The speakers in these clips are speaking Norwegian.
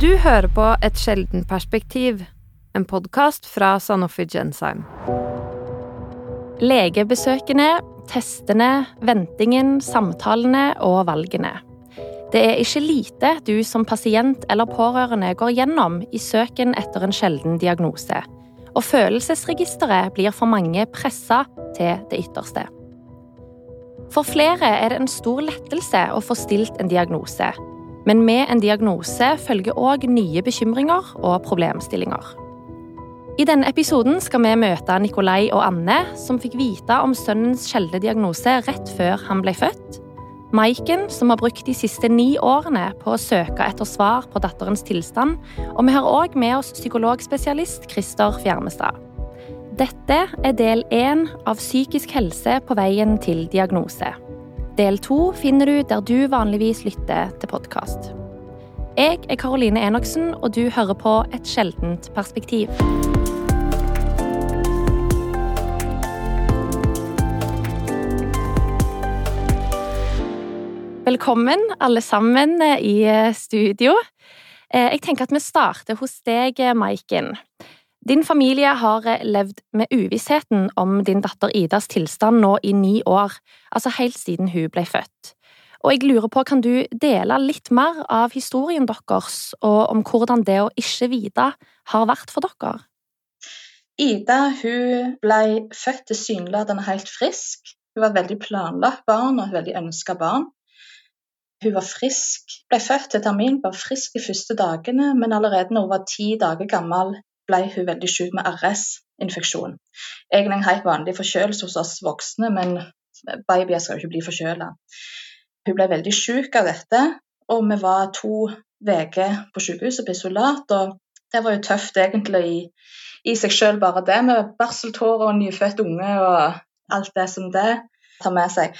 Du hører på Et sjelden perspektiv, en podkast fra Sanofi Genzyme. Legebesøkene, testene, ventingen, samtalene og valgene. Det er ikke lite du som pasient eller pårørende går gjennom i søken etter en sjelden diagnose, og følelsesregisteret blir for mange pressa til det ytterste. For flere er det en stor lettelse å få stilt en diagnose, men med en diagnose følger òg nye bekymringer og problemstillinger. I denne episoden skal vi møte Nikolai og Anne, som fikk vite om sønnens sjeldne diagnose rett før han ble født. Maiken, som har brukt de siste ni årene på å søke etter svar på datterens tilstand. Og vi har òg med oss psykologspesialist Christer Fjermestad. Dette er del én av Psykisk helse på veien til diagnose. Del to finner du der du vanligvis lytter til podkast. Jeg er Karoline Enoksen, og du hører på Et sjeldent perspektiv. Velkommen, alle sammen, i studio. Jeg tenker at vi starter hos deg, Maiken. Din familie har eh, levd med uvissheten om din datter Idas tilstand nå i ni år, altså helt siden hun ble født. Og jeg lurer på, kan du dele litt mer av historien deres, og om hvordan det å ikke vite har vært for dere? Ida hun ble født tilsynelatende helt frisk. Hun var et veldig planlagt barn og et veldig ønska barn. Hun var frisk, ble født til termin, var frisk de første dagene, men allerede når hun var ti dager gammel, ble hun veldig syk med RS-infeksjon. Egentlig en helt vanlig forkjølelse hos oss voksne, men babyer skal jo ikke bli forkjøla. Hun ble veldig syk av dette, og vi var to uker på sykehuset på isolat. og Det var jo tøft egentlig i, i seg selv, bare det, med barseltårer og nyfødt unge og alt det som det tar med seg.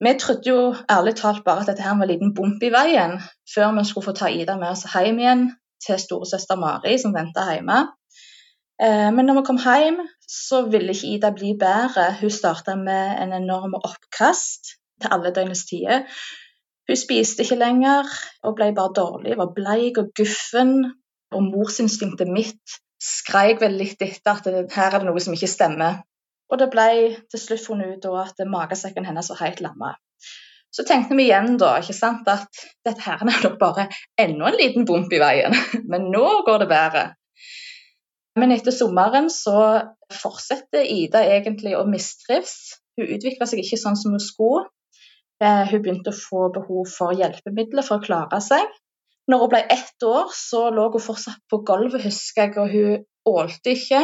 Vi trodde jo ærlig talt bare at dette her var en liten bump i veien, før vi skulle få ta Ida med oss hjem igjen til storesøster Mari, som venta hjemme. Eh, men når vi kom hjem, så ville ikke Ida bli bedre. Hun starta med en enorm oppkast til alle døgnets tider. Hun spiste ikke lenger og ble bare dårlig, var bleik og guffen. Og morsinstinktet mitt skreik vel litt etter at her er det noe som ikke stemmer. Og det ble til slutt funnet ut at magesekken hennes var helt lamma. Så tenkte vi igjen da ikke sant, at dette her er nok bare enda en liten bump i veien, men nå går det bedre. Men etter sommeren så fortsetter Ida egentlig å mistrives. Hun utvikla seg ikke sånn som hun skulle. Eh, hun begynte å få behov for hjelpemidler for å klare seg. Når hun ble ett år, så lå hun fortsatt på gulvet, husker jeg, og hun ålte ikke.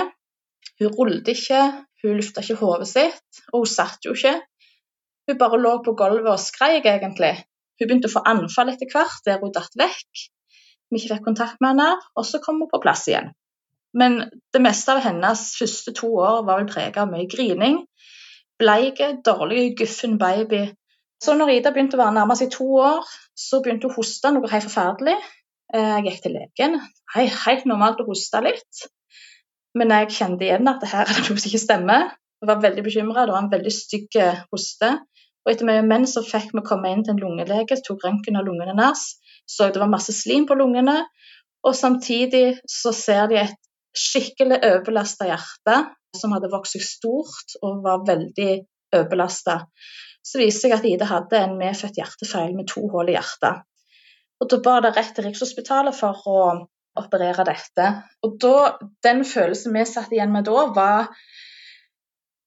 Hun rullet ikke, hun lufta ikke hodet sitt, og hun satt jo ikke. Hun bare lå på gulvet og skreik, egentlig. Hun begynte å få anfall etter hvert, der hun datt vekk. Vi ikke fikk kontakt med henne, og så kom hun på plass igjen. Men det meste av hennes første to år var vel preget av mye grining. Bleike, dårlig, guffen baby. Så når Ida begynte å være nærmest i to år, så begynte hun å hoste noe helt forferdelig. Eh, jeg gikk til legen. Helt normalt å hoste litt. Men jeg kjente igjen at det her er noe som ikke stemmer. Jeg var veldig bekymra. Det var en veldig stygg hoste. Og etter mye menn så fikk vi komme inn til en lungelege, tok røntgen av lungene hennes, så det var masse slim på lungene. Og samtidig så ser de et skikkelig overbelasta hjerte som hadde vokst seg stort og var veldig overbelasta. Så viste seg at Ida hadde en medfødt hjertefeil med to hull i hjertet. Og Da bar det rett til Rikshospitalet for å operere dette. Og da, Den følelsen vi satt igjen med da, var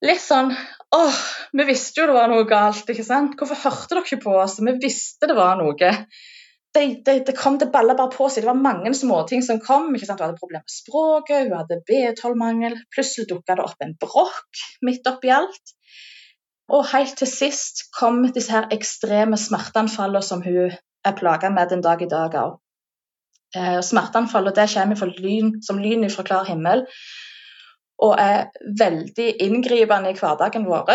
litt sånn Åh, vi visste jo det var noe galt, ikke sant? Hvorfor hørte dere ikke på oss? Vi visste det var noe. Det, det, det kom til balla bare på seg. Det var mange småting som kom. ikke sant? Hun hadde problemer med språket, hun hadde B12-mangel. Plutselig dukka det opp en brokk midt oppi alt. Og helt til sist kom disse her ekstreme smerteanfallene som hun er plaga med den dag i dag òg. Smerteanfallene smerteanfall det kommer lyn, som lyn fra klar himmel og er veldig inngripende i hverdagen vår.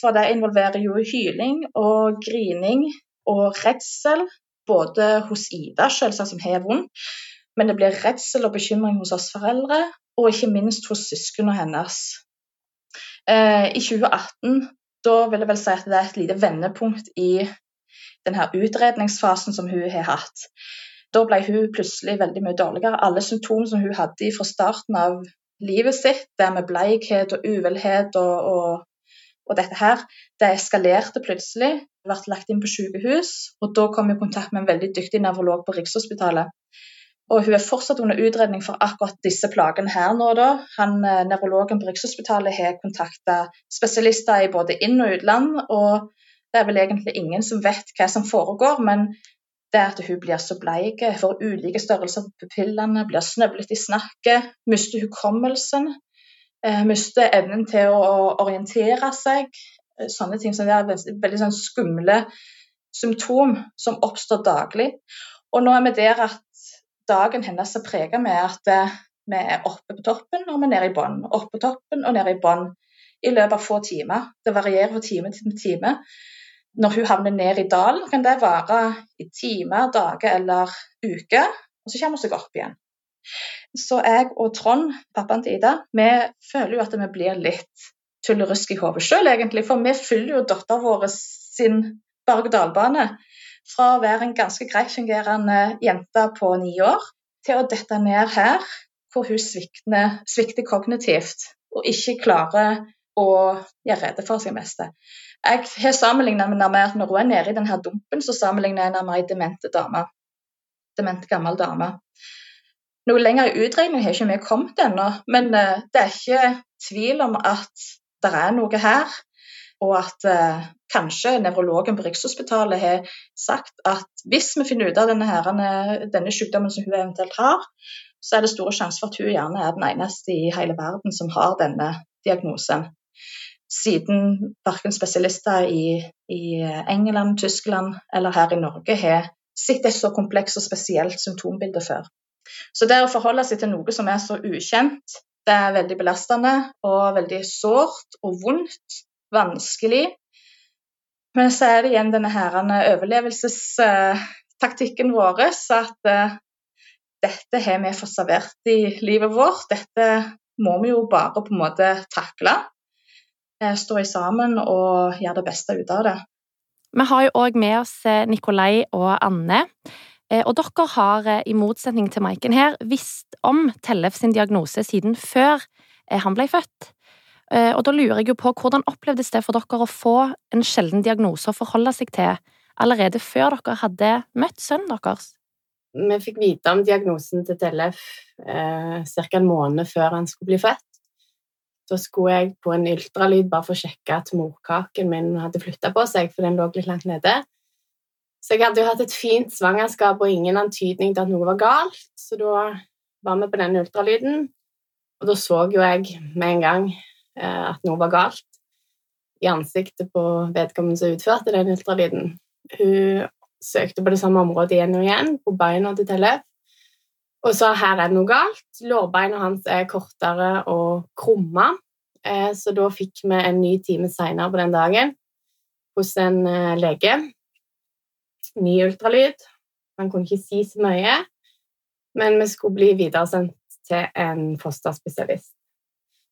For det involverer jo hyling og grining og redsel, både hos Ida, selvsagt som har vondt, men det blir redsel og bekymring hos oss foreldre, og ikke minst hos søsknene hennes. Eh, I 2018 da vil jeg vel si at det er et lite vendepunkt i denne utredningsfasen som hun har hatt. Da ble hun plutselig veldig mye dårligere. Alle symptomer som hun hadde fra starten av livet sitt, det med bleikhet og uvelhet og, og, og, dette her, det eskalerte plutselig. Jeg ble lagt inn på sykehus, og da kom jeg i kontakt med en veldig dyktig nevrolog på Rikshospitalet. Og hun er fortsatt under utredning for akkurat disse plagene her nå, da. Han, eh, Nevrologen på Rikshospitalet har kontakta spesialister i både inn- og utland, og det er vel egentlig ingen som vet hva som foregår. Men det er at hun blir så bleik, får ulike størrelser på pupillene, blir snøvlet i snakket, mister hukommelsen, eh, mister evnen til å orientere seg. Eh, sånne ting som er veldig, sånn skumle symptom som oppstår daglig. Og nå er vi der at dagen hennes er prega med at eh, vi er oppe på toppen og vi er nede i bånn. Oppe på toppen og nede i bånn i løpet av få timer. Det varierer fra time til time. Når hun havner ned i dalen, kan det vare i timer, dager eller uker. Og så kommer hun seg opp igjen. Så jeg og Trond, pappaen til Ida, vi føler jo at vi blir litt tullerusk i hodet sjøl, egentlig. For vi følger jo datteren vår sin berg-og-dal-bane fra å være en ganske greit fungerende jente på ni år til å dette ned her, hvor hun svikter, svikter kognitivt og ikke klarer å gjøre rede for seg meste. Jeg har sammenlignet med at når hun er nede i denne dumpen, så sammenligner jeg henne med ei demente dame. Dement gammel dame. Noe lenger i utregning har ikke vi kommet ennå, men eh, det er ikke tvil om at det er noe her og at eh, kanskje nevrologen på Rikshospitalet har sagt at hvis vi finner ut av denne, her, denne sykdommen som hun eventuelt har, så er det store sjanser for at hun gjerne er den eneste i hele verden som har denne diagnosen. Siden verken spesialister i, i England, Tyskland eller her i Norge har sett et så komplekst og spesielt symptombilde før. Så det å forholde seg til noe som er så ukjent, det er veldig belastende og veldig sårt og vondt vanskelig. Men så er det igjen denne overlevelsestaktikken vår, at uh, dette har vi fått servert i livet vårt. Dette må vi jo bare på en måte takle. Uh, stå sammen og gjøre det beste ut av det. Vi har jo òg med oss eh, Nikolai og Anne. Og dere har, i motsetning til Maiken her, visst om Tellef sin diagnose siden før han ble født. Eh, og da lurer jeg jo på hvordan opplevdes det for dere å få en sjelden diagnose å forholde seg til allerede før dere hadde møtt sønnen deres? Vi fikk vite om diagnosen til Tellef eh, ca. en måned før han skulle bli født. Da skulle jeg på en ultralyd bare for å sjekke at morkaken min hadde flytta på seg, for den lå litt langt nede. Så jeg hadde jo hatt et fint svangerskap og ingen antydning til at noe var galt, så da var vi på den ultralyden, og da så jo jeg med en gang Eh, at noe var galt i ansiktet på vedkommende som utførte den ultralyden. Hun søkte på det samme området igjen og igjen, på beina til Tellef, og sa her er det noe galt. Lårbeina hans er kortere og krumma, eh, så da fikk vi en ny time seinere på den dagen hos en eh, lege. Ny ultralyd. Han kunne ikke si så mye, men vi skulle bli videresendt til en fosterspesialist.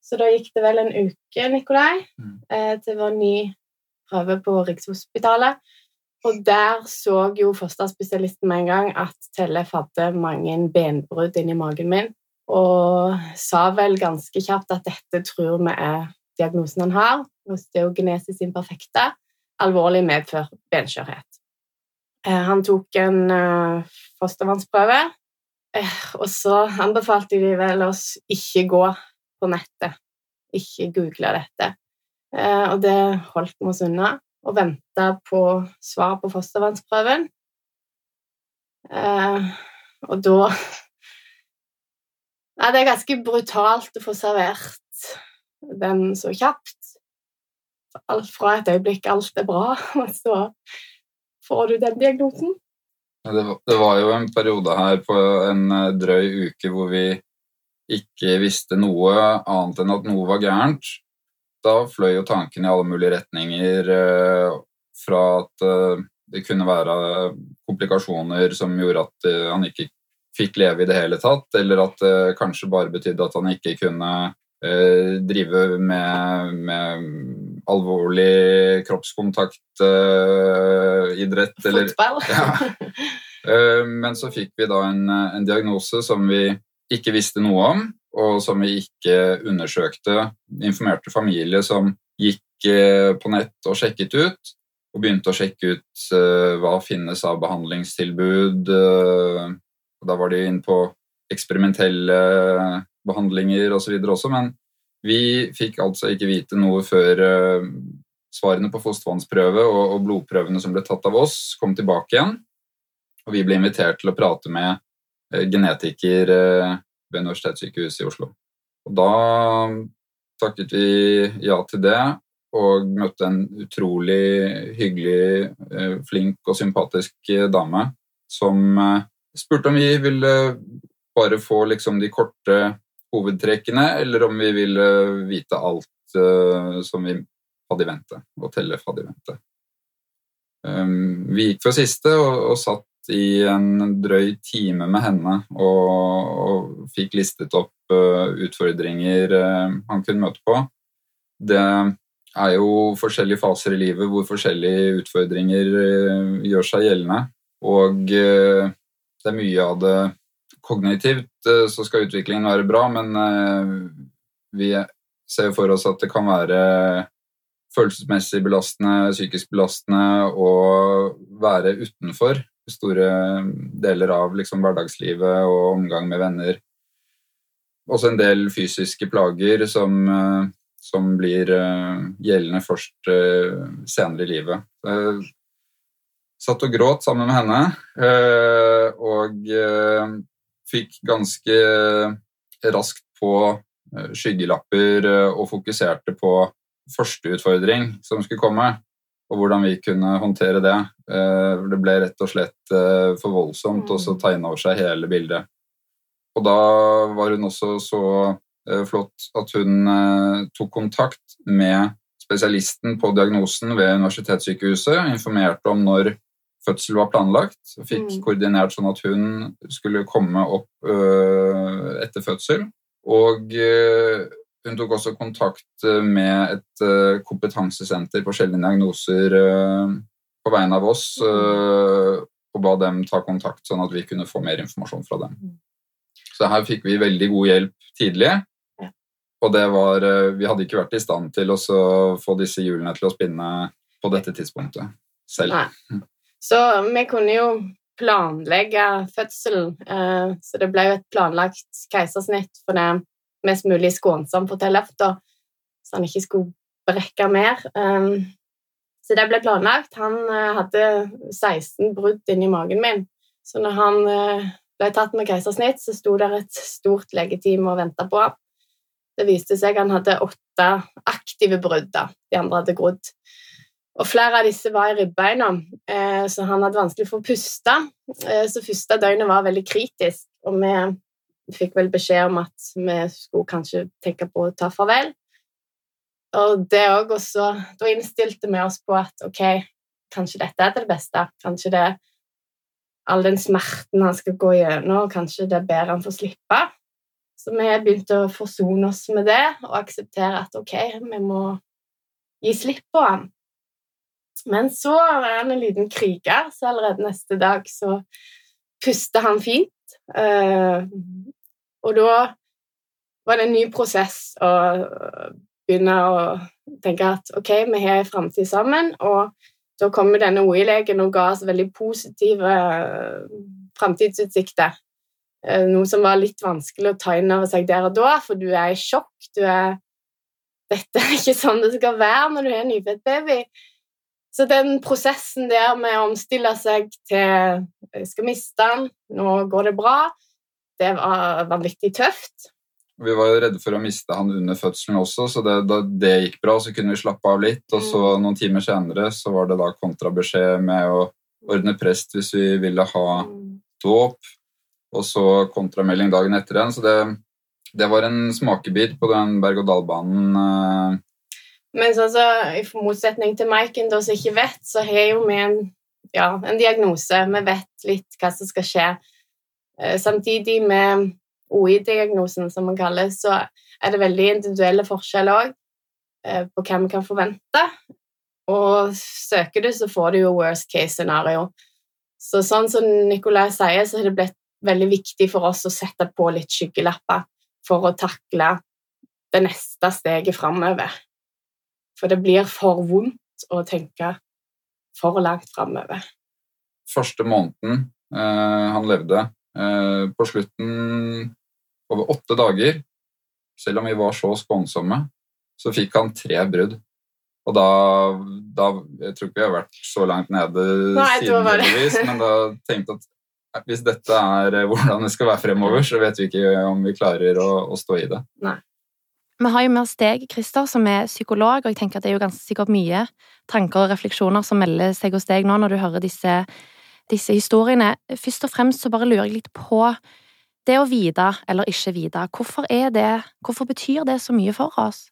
Så da gikk det vel en uke, Nikolai, mm. Eh, til vår ny prøve på Rikshospitalet. Og der så jo fosterspesialisten med en gang at Tellef hadde mange benbrudd inni magen min, og sa vel ganske kjapt at dette tror vi er diagnosen han har, osteogenesis imperfecta, alvorlig medført benskjørhet. Eh, han tok en eh, fostervannsprøve, og så anbefalte de vel oss ikke gå på nettet. Ikke google dette. Eh, og det holdt vi oss unna, og venta på svar på fostervannsprøven. Eh, og da Nei, det er ganske brutalt å få servert den så kjapt. Alt fra et øyeblikk alt er bra, og så får du den diagnosen. Det det var jo en periode her på en eh, drøy uke hvor vi ikke visste noe annet enn at noe var gærent, da fløy jo tanken i alle mulige retninger eh, fra at eh, det kunne være komplikasjoner som gjorde at eh, han ikke fikk leve i det hele tatt, eller at det kanskje bare betydde at han ikke kunne drive med, med alvorlig kroppskontakt, idrett Fotball. Eller, ja. Eh, Men så fikk vi da en, en diagnose som vi ikke visste noe om, og som vi ikke undersøkte. Informerte familie som gikk eh, på nett og sjekket ut, og begynte å sjekke ut eh, hva finnes av behandlingstilbud. eh, og Da var de inne på eksperimentelle behandlinger osv. også, men vi fikk altså ikke vite noe før svarene på fostervannsprøve og, og blodprøvene som ble tatt av oss, kom tilbake igjen. Og vi ble invitert til å prate med genetiker ved Universitetssykehuset i Oslo. Og da takket vi ja til det, og møtte en utrolig hyggelig, eh, flink og sympatisk eh, dame som eh, spurte om vi ville bare få liksom de korte hovedtrekkene, eller om vi ville vite alt som vi hadde i vente, og telle hadde i vente. Um, vi gikk for siste og, og satt i en drøy time med henne og, og fikk listet opp uh, utfordringer uh, han kunne møte på. Det er jo forskjellige faser i livet hvor forskjellige utfordringer uh, gjør seg gjeldende. Og det er mye av det kognitivt så skal utviklingen være bra, men vi ser for oss at det kan være følelsesmessig belastende, psykisk belastende å være utenfor store deler av liksom, hverdagslivet og omgang med venner. Også en del fysiske plager som, eh, som blir eh, gjeldende først eh, senere i livet. Jeg satt og gråt sammen med henne, og fikk ganske raskt på skyggelapper og fokuserte på første utfordring som skulle komme, og hvordan vi kunne håndtere det. Eh, Det ble rett og slett eh, for voldsomt, og så tegna over seg hele bildet. Og da var hun også så eh, flott at hun tok kontakt med spesialisten på diagnosen ved Universitetssykehuset, informerte om når fødsel var planlagt, og fikk Mm. koordinert sånn at hun skulle komme opp etter fødsel. Og hun tok også kontakt øh, med et øh, kompetansesenter på sjeldne diagnoser øh, på vegne av oss, og ba dem ta kontakt, sånn at vi kunne få mer informasjon fra dem. Mm. Så her fikk vi veldig god hjelp tidlig. Og det var, vi hadde ikke vært i stand til å få disse hjulene til å spinne på dette tidspunktet selv. Nei. Så vi kunne jo planlegge fødselen, eh, så det ble jo et planlagt keisersnitt for det mest mulig skånsomt for Tellefta, så han ikke skulle brekke mer. Eh, så det ble planlagt. Han eh, hadde 16 brudd inni magen min, så når han eh, ble tatt med keisersnitt, så sto der et stort legeteam og venta på ham. Det viste seg han hadde åtte aktive brudd, da. De andre hadde grodd. Og flere av disse var i ribbeina, eh, så han hadde vanskelig for å puste. Så første døgnet var veldig kritisk, og vi fikk vel beskjed om at vi skulle kanskje tenke på å ta farvel. Og det òg også Da innstilte vi oss på at ok, kanskje dette er til det beste. Kanskje det all den smerten han skal gå gjennom, kanskje det er bedre han får slippe. Så vi begynte å forsone oss med det og akseptere at ok, vi må gi slipp på han. Men så er han en liten kriger, så allerede neste dag så puster han fint. Og da var det en ny prosess å begynne å tenke at ok, vi har en framtid sammen, og da kom denne OI-legen og ga oss veldig positive eh, framtidsutsikter. Eh, Noe som var litt vanskelig å ta inn over seg der og da, for du er i sjokk. Du er Dette er ikke sånn det skal være når du er en nyfødt baby. Så den prosessen der med å omstille seg til jeg skal miste den, nå går det bra, det var vanvittig tøft. Vi var jo redde for å miste han under fødselen også, så det, da det gikk bra, så kunne vi slappe av litt. Og så noen timer senere så var det da kontrabeskjed med å ordne prest hvis vi ville ha dåp, og så kontramelding dagen etter igjen. Så det, det var en smakebit på den berg-og-dal-banen. eh, Men sånn så, i motsetning til Maiken, som ikke vet, så har jo vi en, ja, en diagnose. Vi vet litt hva som skal skje. Eh, Samtidig med OI-diagnosen, som man kaller, så er det veldig individuelle forskjeller òg på hva vi kan forvente. Og søker du, så får du jo worst case scenario. Så sånn som Nicolai sier, så har det blitt veldig viktig for oss å sette på litt skyggelapper for å takle det neste steget framover. For det blir for vondt å tenke for langt framover. Første måneden eh, han levde, eh, på slutten over åtte dager, selv om vi var så skånsomme, så fikk han tre brudd. Og da, da Jeg tror ikke vi har vært så langt nede Nei, siden, heldigvis, men da tenkte jeg at hvis dette er eh, hvordan det skal være fremover, så vet vi ikke om vi klarer å, å stå i det. Nei. Vi har jo med oss deg, Christer, som er psykolog, og jeg tenker at det er jo ganske sikkert mye tanker og refleksjoner som melder seg hos deg nå når du hører disse, disse historiene. Først og fremst så bare lurer jeg litt på det å vite eller ikke vite. Hvorfor er det Hvorfor betyr det så mye for oss?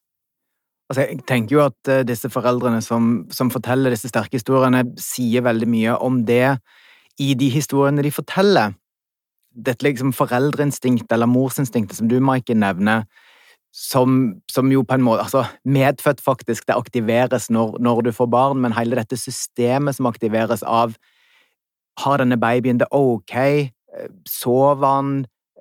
Altså, jeg tenker jo at uh, disse foreldrene som, som, forteller disse sterke historiene, sier veldig mye om det i de historiene de forteller. Dette liksom foreldreinstinktet, eller morsinstinktet, som du, Maiken, nevner, som, som, jo på en måte Altså, medfødt, faktisk, det aktiveres når, når, du får barn, men hele dette systemet som aktiveres av Har denne babyen det ok? Eh, sover han?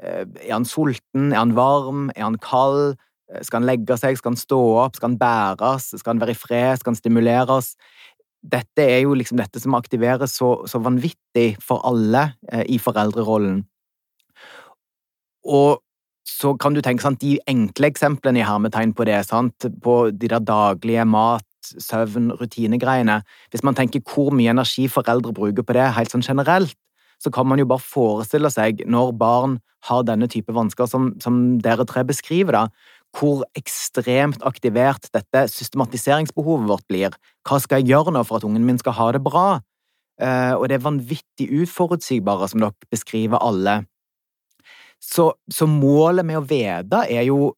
Eh, er han sulten? Er han varm? Er han kald? Eh, skal han legge seg? Skal han stå opp? Skal han bæres? Skal han være i fred? Skal han stimuleres? Dette er jo liksom dette som aktiveres så, så vanvittig for alle eh, i foreldrerollen. Og så kan du tenke sant, de enkle eksemplene i hermetegn på det, sant, på de der daglige mat, søvn, rutinegreiene Hvis man tenker hvor mye energi foreldre bruker på det helt sånn generelt, så kan man jo bare forestille seg når barn har denne type vansker som, som dere tre beskriver, da, hvor ekstremt aktivert dette systematiseringsbehovet vårt blir. Hva skal jeg gjøre nå for at ungen min skal ha det bra? Uh, og det er vanvittig uforutsigbare, som dere beskriver alle. Så, så, målet med å vite er jo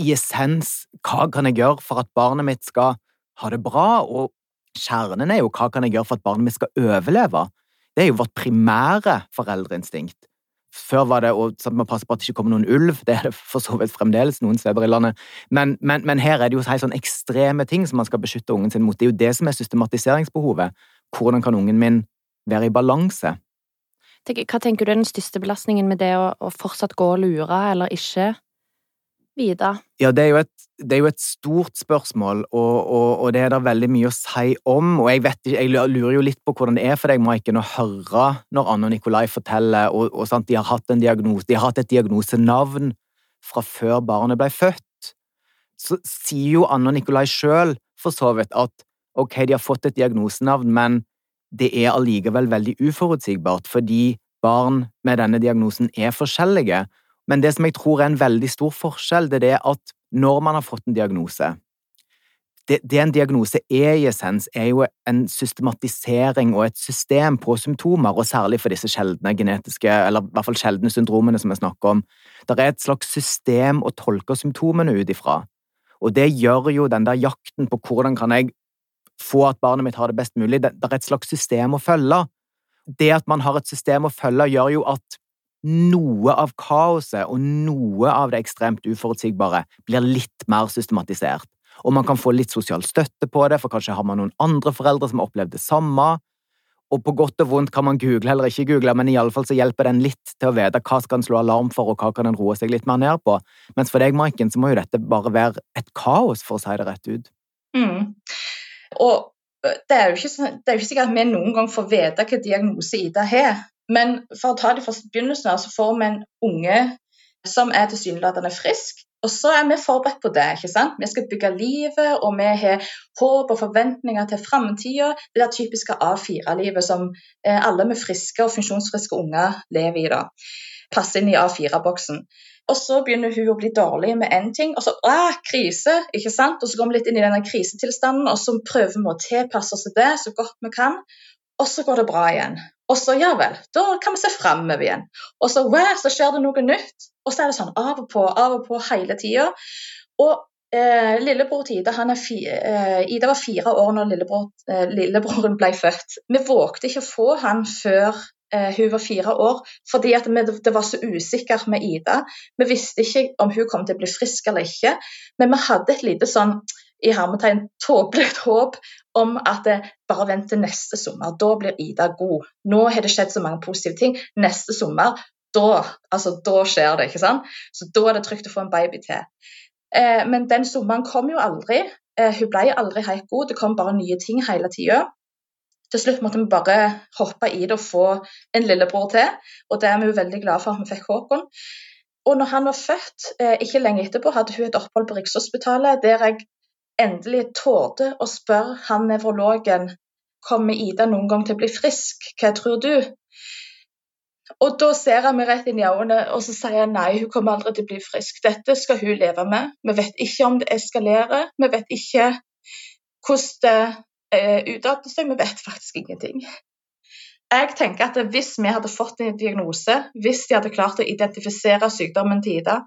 i essens hva kan jeg gjøre for at barnet mitt skal ha det bra, og kjernen er jo hva kan jeg gjøre for at barnet mitt skal overleve. Det er jo vårt primære foreldreinstinkt. Før var det å passe på at det ikke kommer noen ulv, det er det for så vidt fremdeles noen steder i landet, men, men, men her er det jo helt sånn ekstreme ting som man skal beskytte ungen sin mot. Det er jo det som er systematiseringsbehovet. Hvordan kan ungen min være i balanse? Hva tenker du er den største belastningen med det å, å fortsatt gå og lure eller ikke vite? Ja, det er jo et, er jo et stort spørsmål, og, og, og, det er det veldig mye å si om. Og jeg, vet, jeg lurer jo litt på hvordan det er for deg, Maiken, å høre når Anne og Nikolai forteller og, og sant, de, har diagnose, de har hatt et diagnosenavn fra før barnet ble født. Så sier jo Anne og Nikolai sjøl for så vidt at ok, de har fått et diagnosenavn, men det er allikevel veldig uforutsigbart, fordi barn med denne diagnosen er forskjellige. Men det som jeg tror er en veldig stor forskjell, det er det at når man har fått en diagnose det, det en diagnose er i essens, er jo en systematisering og et system på symptomer, og særlig for disse sjeldne genetiske, eller i hvert fall sjeldne syndromene som vi snakker om. Det er et slags system å tolke symptomene ut ifra. Og det gjør jo den der jakten på hvordan kan jeg få at barnet mitt har det best mulig. Det, det er et slags system å følge. Det at man har et system å følge, gjør jo at noe av kaoset og noe av det ekstremt uforutsigbare blir litt mer systematisert. Og man kan få litt sosial støtte på det, for kanskje har man noen andre foreldre som har opplevd det samme. Og på godt og vondt kan man google eller ikke google, men iallfall så hjelper den litt til å vite hva skal en slå alarm for, og hva kan en roe seg litt mer ned på. Mens for deg, Maiken, så må jo dette bare være et kaos, for å si det rett ut. Mm. Og det er, ikke, det er jo ikke sikkert at vi noen gang får vite hva diagnose Ida har. Men for å ta det fra begynnelsen av, så får vi en unge som er tilsynelatende frisk. Og så er vi forberedt på det. ikke sant? Vi skal bygge livet, og vi har håp og forventninger til framtida. Det der typiske A4-livet som eh, alle med friske og funksjonsfriske unger lever i. da. Passer inn i A4-boksen. Og så begynner hun å bli dårlig med én ting, og så ah, krise. ikke sant? Og så går vi litt inn i denne krisetilstanden, og så prøver vi å tilpasse oss til det så godt vi kan. Og så går det bra igjen. Og så ja vel, da kan vi se framover igjen. Og så, wow, så skjer det noe nytt. Og så er det sånn av og på, av og på hele tida. Og eh, lillebror til Ida eh, Ida var fire år når lillebror, eh, lillebroren ble født. Vi vågte ikke å få han før Eh, hun var fire år, fordi at det var så usikkert med Ida. Vi visste ikke om hun kom til å bli frisk eller ikke, men vi hadde et lite sånn i hermetegn tåpelig håp om at det, bare vent til neste sommer, da blir Ida god. Nå har det skjedd så mange positive ting. Neste sommer, da, altså, da skjer det. ikke sant? Så da er det trygt å få en baby til. Eh, men den sommeren kom jo aldri. Eh, hun ble aldri helt god. Det kom bare nye ting hele tida. Til slutt måtte vi bare hoppe i det og få en lillebror til. Og det er vi jo veldig glade for at vi fikk Håkon. Og når han var født, eh, ikke lenge etterpå, hadde hun et opphold på Rikshospitalet der jeg endelig torde å spørre han nevrologen kommer Ida noen gang til å bli frisk, hva tror du? Og da ser han meg rett inn i øynene og så sier han nei, hun kommer aldri til å bli frisk. Dette skal hun leve med. Vi vet ikke om det eskalerer. Vi vet ikke hvordan det eh, utarter seg. Vi vet faktisk ingenting. Jeg tenker at Hvis vi hadde fått en diagnose, hvis de hadde klart å identifisere sykdommen til Ida,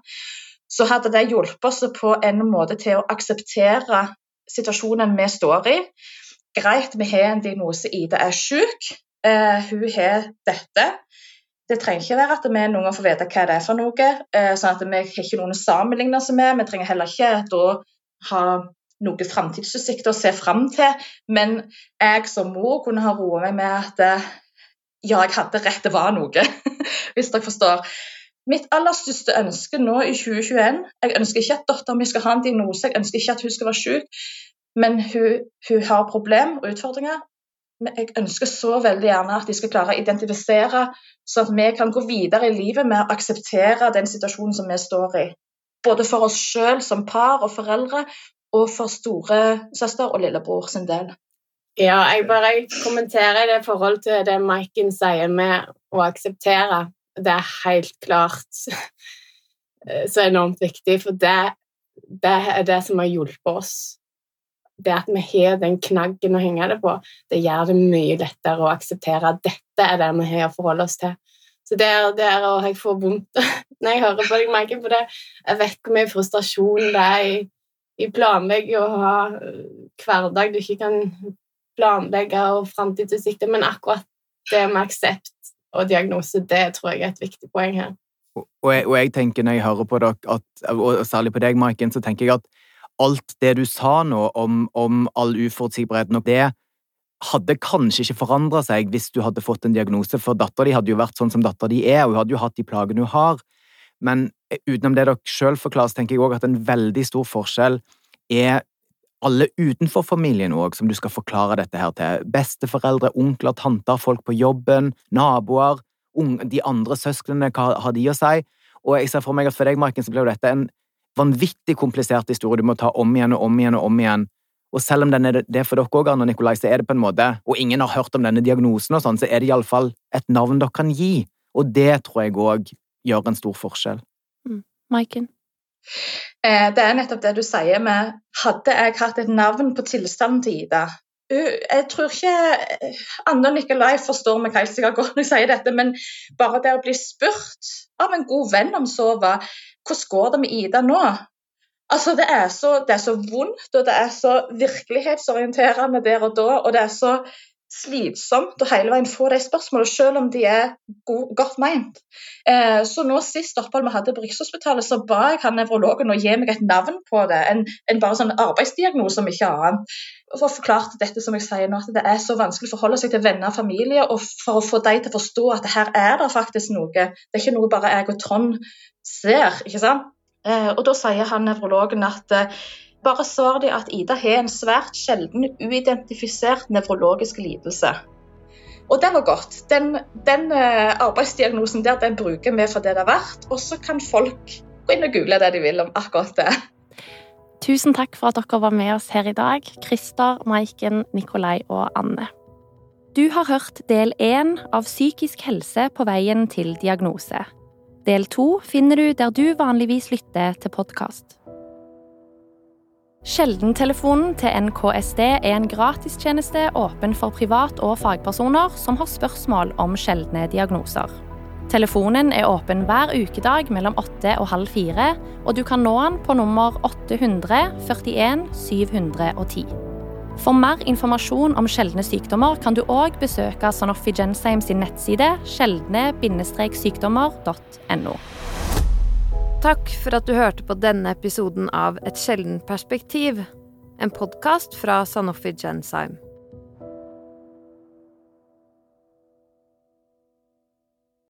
så hadde det hjulpet oss på en måte til å akseptere situasjonen vi står i. Greit, vi har en diagnose, Ida er syk, eh, hun har dette. Det trenger ikke være at vi noen gang får vite hva det er for noe. Eh, sånn at Vi har ikke noen å sammenligne oss med. Vi trenger heller ikke da ha noe framtidsutsikter å se fram til. Men jeg som mor kunne ha roet meg med at eh, ja, jeg hadde rett, det var noe. Hvis dere forstår. Mitt aller største ønske nå i 2021 Jeg ønsker ikke at datteren min skal ha en diagnose, jeg ønsker ikke at hun skal være syk, men hun, hun har problem og utfordringer. Men jeg ønsker så veldig gjerne at de skal klare å identifisere, så at vi kan gå videre i livet med å akseptere den situasjonen som vi står i. Både for oss sjøl som par og foreldre, og for storesøster og lillebror sin del. Ja, jeg bare kommenterer det i forhold til det Maiken sier med å akseptere det er helt klart eh, så enormt viktig, for det, det er det som har hjulpet oss. Det at vi har den knaggen å henge det på, det gjør det mye lettere å akseptere at dette er det vi har å forholde oss til. Så det er, det er og Jeg får vondt når jeg hører på deg, merker på det. Jeg vet hvor mye frustrasjon det er i, i planlegging å ha eh, hverdag du ikke kan planlegge og framtidsutsikter, men akkurat det med aksept og diagnose, det tror jeg er et viktig poeng her. Og jeg, og jeg tenker når jeg hører på dere, at, og særlig på deg, Maiken, så tenker jeg at alt det du sa nå om, om all uforutsigbarheten og det hadde kanskje ikke forandra seg hvis du hadde fått en diagnose, for dattera di hadde jo vært sånn som dattera di er, og hun hadde jo hatt de plagene hun har. Men utenom det dere sjøl forklarer, tenker jeg òg at en veldig stor forskjell er alle utenfor familien òg, som du skal forklare dette her til. Besteforeldre, onkler, tanter, folk på jobben, naboer, de andre søsknene, hva har de å si? Og jeg ser for meg at for deg, Marken, så ble dette en vanvittig komplisert historie du må ta om igjen og om igjen og om igjen. Og selv om den er det for dere òg, Anna Nikolai, så er det på en måte, og ingen har hørt om denne diagnosen og sånn, så er det iallfall et navn dere kan gi. Og det tror jeg òg gjør en stor forskjell. Mm. Maiken? Eh, det er nettopp det du sier med Hadde jeg hatt et navn på tilstanden til Ida Jeg tror ikke eh, Anne og Nikolai forstår meg helt sikkert godt når jeg sier dette, men bare det å bli spurt av en god venn om Sova Hvordan går det med Ida nå? Altså, det er, så, det er så vondt, og det er så virkelighetsorienterende der og da. Og det er så slitsomt å hele veien få de spørsmålene, selv om de er god, godt meint. Eh, så nå Sist opphold vi hadde på Rikshospitalet, så ba jeg han nevrologen å gi meg et navn på det, en, en bare sånn arbeidsdiagnose, om ikke annet. For å forklare dette som jeg sier nå, at det er så vanskelig å forholde seg til venner og familie, og for å få dem til å forstå at her er det faktisk noe. Det er ikke noe bare jeg og Trond ser. ikke sant? Eh, og Da sier han nevrologen at eh, bare svar de at Ida har en svært sjelden uidentifisert nevrologisk lidelse. Og det var godt. Den, den uh, arbeidsdiagnosen der den bruker vi for det det er verdt. Og så kan folk gå inn og google det de vil om akkurat det. Tusen takk for at dere var med oss her i dag, Christer, Maiken, Nikolai og Anne. Du har hørt del én av Psykisk helse på veien til diagnose. Del to finner du der du vanligvis lytter til podkast. Sjeldentelefonen til NKSD er en gratistjeneste åpen for privat- og fagpersoner som har spørsmål om sjeldne diagnoser. Telefonen er åpen hver ukedag mellom åtte og halv fire, og du kan nå den på nummer 800 41 710. For mer informasjon om sjeldne sykdommer kan du òg besøke Sanofi Jensheim sin nettside sjeldne-sykdommer.no. Takk for at du hørte på denne episoden av Et sjeldent perspektiv. En podkast fra Sanofi Genzyme.